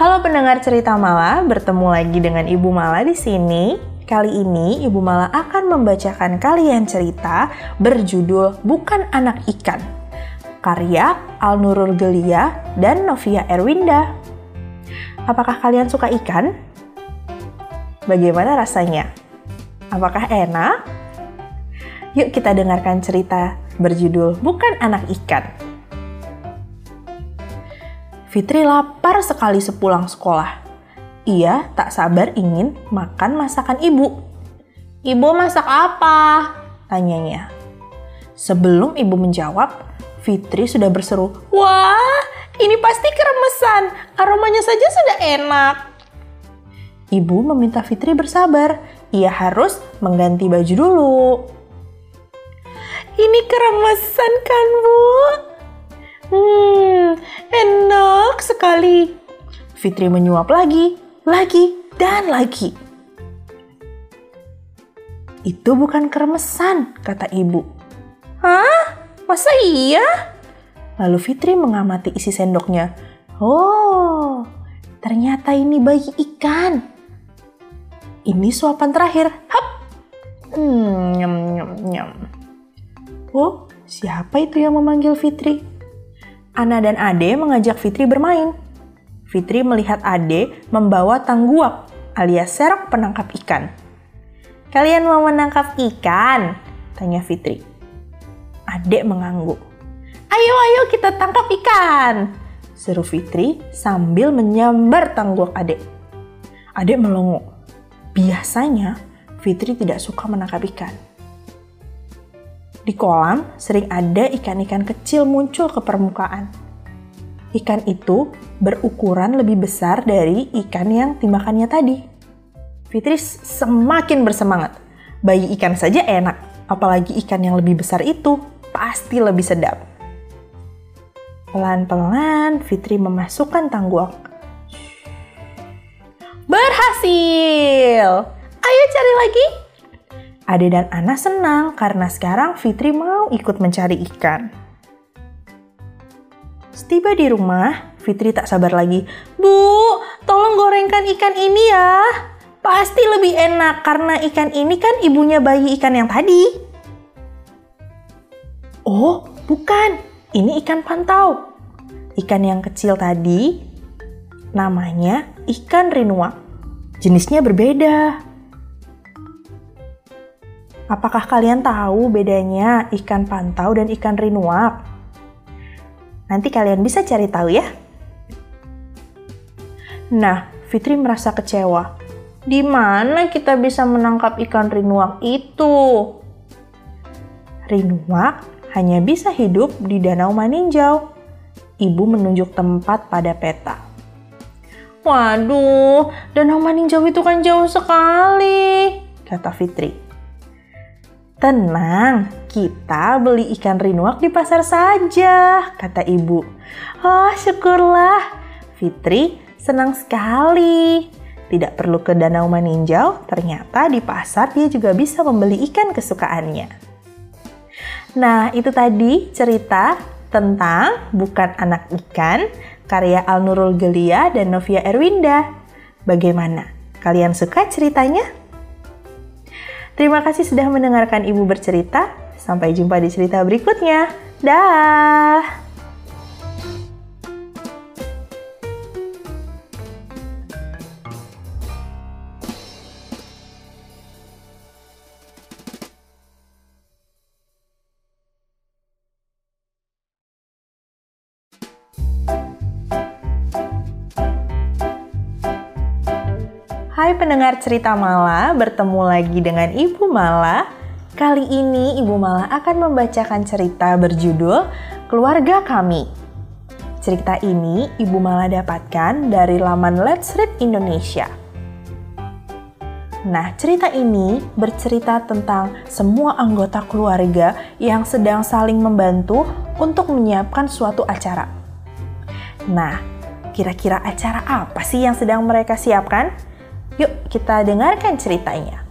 Halo pendengar cerita Mala, bertemu lagi dengan Ibu Mala di sini. Kali ini Ibu Mala akan membacakan kalian cerita berjudul Bukan Anak Ikan. Karya Al Nurul Gelia dan Novia Erwinda. Apakah kalian suka ikan? Bagaimana rasanya? Apakah enak? Yuk kita dengarkan cerita berjudul Bukan Anak Ikan. Fitri lapar sekali sepulang sekolah. Ia tak sabar ingin makan masakan ibu. Ibu masak apa? Tanyanya. Sebelum ibu menjawab, Fitri sudah berseru, Wah, ini pasti keremesan. Aromanya saja sudah enak. Ibu meminta Fitri bersabar. Ia harus mengganti baju dulu. Ini keremesan kan, Bu? Hmm, sekali. Fitri menyuap lagi, lagi, dan lagi. Itu bukan keremesan, kata ibu. Hah? Masa iya? Lalu Fitri mengamati isi sendoknya. Oh, ternyata ini bayi ikan. Ini suapan terakhir. Hap! Hmm, nyam, nyam, nyam. Oh, siapa itu yang memanggil Fitri? Ana dan Ade mengajak Fitri bermain. Fitri melihat Ade membawa tangguap alias serok penangkap ikan. Kalian mau menangkap ikan? Tanya Fitri. Ade mengangguk. Ayo, ayo kita tangkap ikan! Seru Fitri sambil menyambar tangguap Ade. Ade melongo. Biasanya Fitri tidak suka menangkap ikan. Di kolam sering ada ikan-ikan kecil muncul ke permukaan. Ikan itu berukuran lebih besar dari ikan yang dimakannya tadi. Fitri semakin bersemangat. Bayi ikan saja enak, apalagi ikan yang lebih besar itu pasti lebih sedap. Pelan-pelan Fitri memasukkan tangguak. Berhasil! Ayo cari lagi. Ade dan Ana senang karena sekarang Fitri mau ikut mencari ikan. Setiba di rumah, Fitri tak sabar lagi. Bu, tolong gorengkan ikan ini ya. Pasti lebih enak karena ikan ini kan ibunya bayi ikan yang tadi. Oh, bukan. Ini ikan pantau. Ikan yang kecil tadi namanya ikan rinua. Jenisnya berbeda. Apakah kalian tahu bedanya ikan pantau dan ikan rinuak? Nanti kalian bisa cari tahu ya. Nah, Fitri merasa kecewa. Di mana kita bisa menangkap ikan rinuak itu? Rinuak hanya bisa hidup di Danau Maninjau. Ibu menunjuk tempat pada peta. Waduh, Danau Maninjau itu kan jauh sekali, kata Fitri. Tenang, kita beli ikan rinuak di pasar saja, kata ibu. Oh, syukurlah. Fitri senang sekali. Tidak perlu ke danau meninjau, ternyata di pasar dia juga bisa membeli ikan kesukaannya. Nah, itu tadi cerita tentang Bukan Anak Ikan, karya Al Nurul Gelia dan Novia Erwinda. Bagaimana? Kalian suka ceritanya? Terima kasih sudah mendengarkan Ibu bercerita. Sampai jumpa di cerita berikutnya. Dah. Hai pendengar cerita Mala, bertemu lagi dengan Ibu Mala. Kali ini Ibu Mala akan membacakan cerita berjudul Keluarga Kami. Cerita ini Ibu Mala dapatkan dari laman Let's Read Indonesia. Nah, cerita ini bercerita tentang semua anggota keluarga yang sedang saling membantu untuk menyiapkan suatu acara. Nah, kira-kira acara apa sih yang sedang mereka siapkan? Yuk kita dengarkan ceritanya.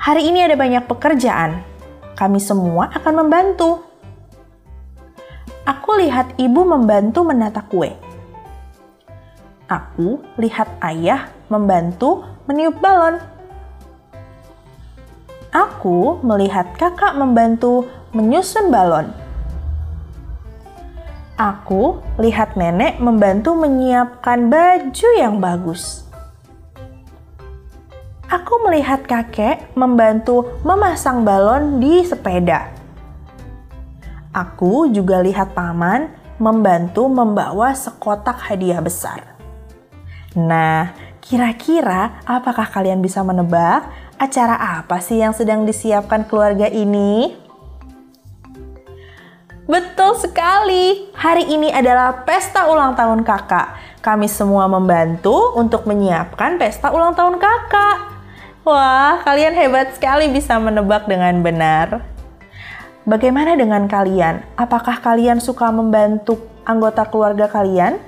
Hari ini ada banyak pekerjaan. Kami semua akan membantu. Aku lihat ibu membantu menata kue. Aku lihat ayah membantu meniup balon. Aku melihat kakak membantu menyusun balon. Aku lihat nenek membantu menyiapkan baju yang bagus. Aku melihat kakek membantu memasang balon di sepeda. Aku juga lihat paman membantu membawa sekotak hadiah besar. Nah, kira-kira apakah kalian bisa menebak acara apa sih yang sedang disiapkan keluarga ini? Betul sekali, hari ini adalah pesta ulang tahun kakak. Kami semua membantu untuk menyiapkan pesta ulang tahun kakak. Wah, kalian hebat sekali bisa menebak dengan benar. Bagaimana dengan kalian? Apakah kalian suka membantu anggota keluarga kalian?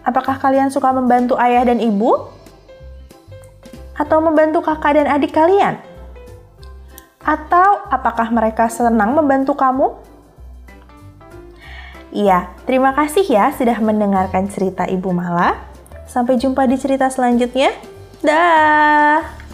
Apakah kalian suka membantu ayah dan ibu? Atau membantu kakak dan adik kalian? Atau apakah mereka senang membantu kamu? Iya, terima kasih ya sudah mendengarkan cerita Ibu Mala. Sampai jumpa di cerita selanjutnya. Dah.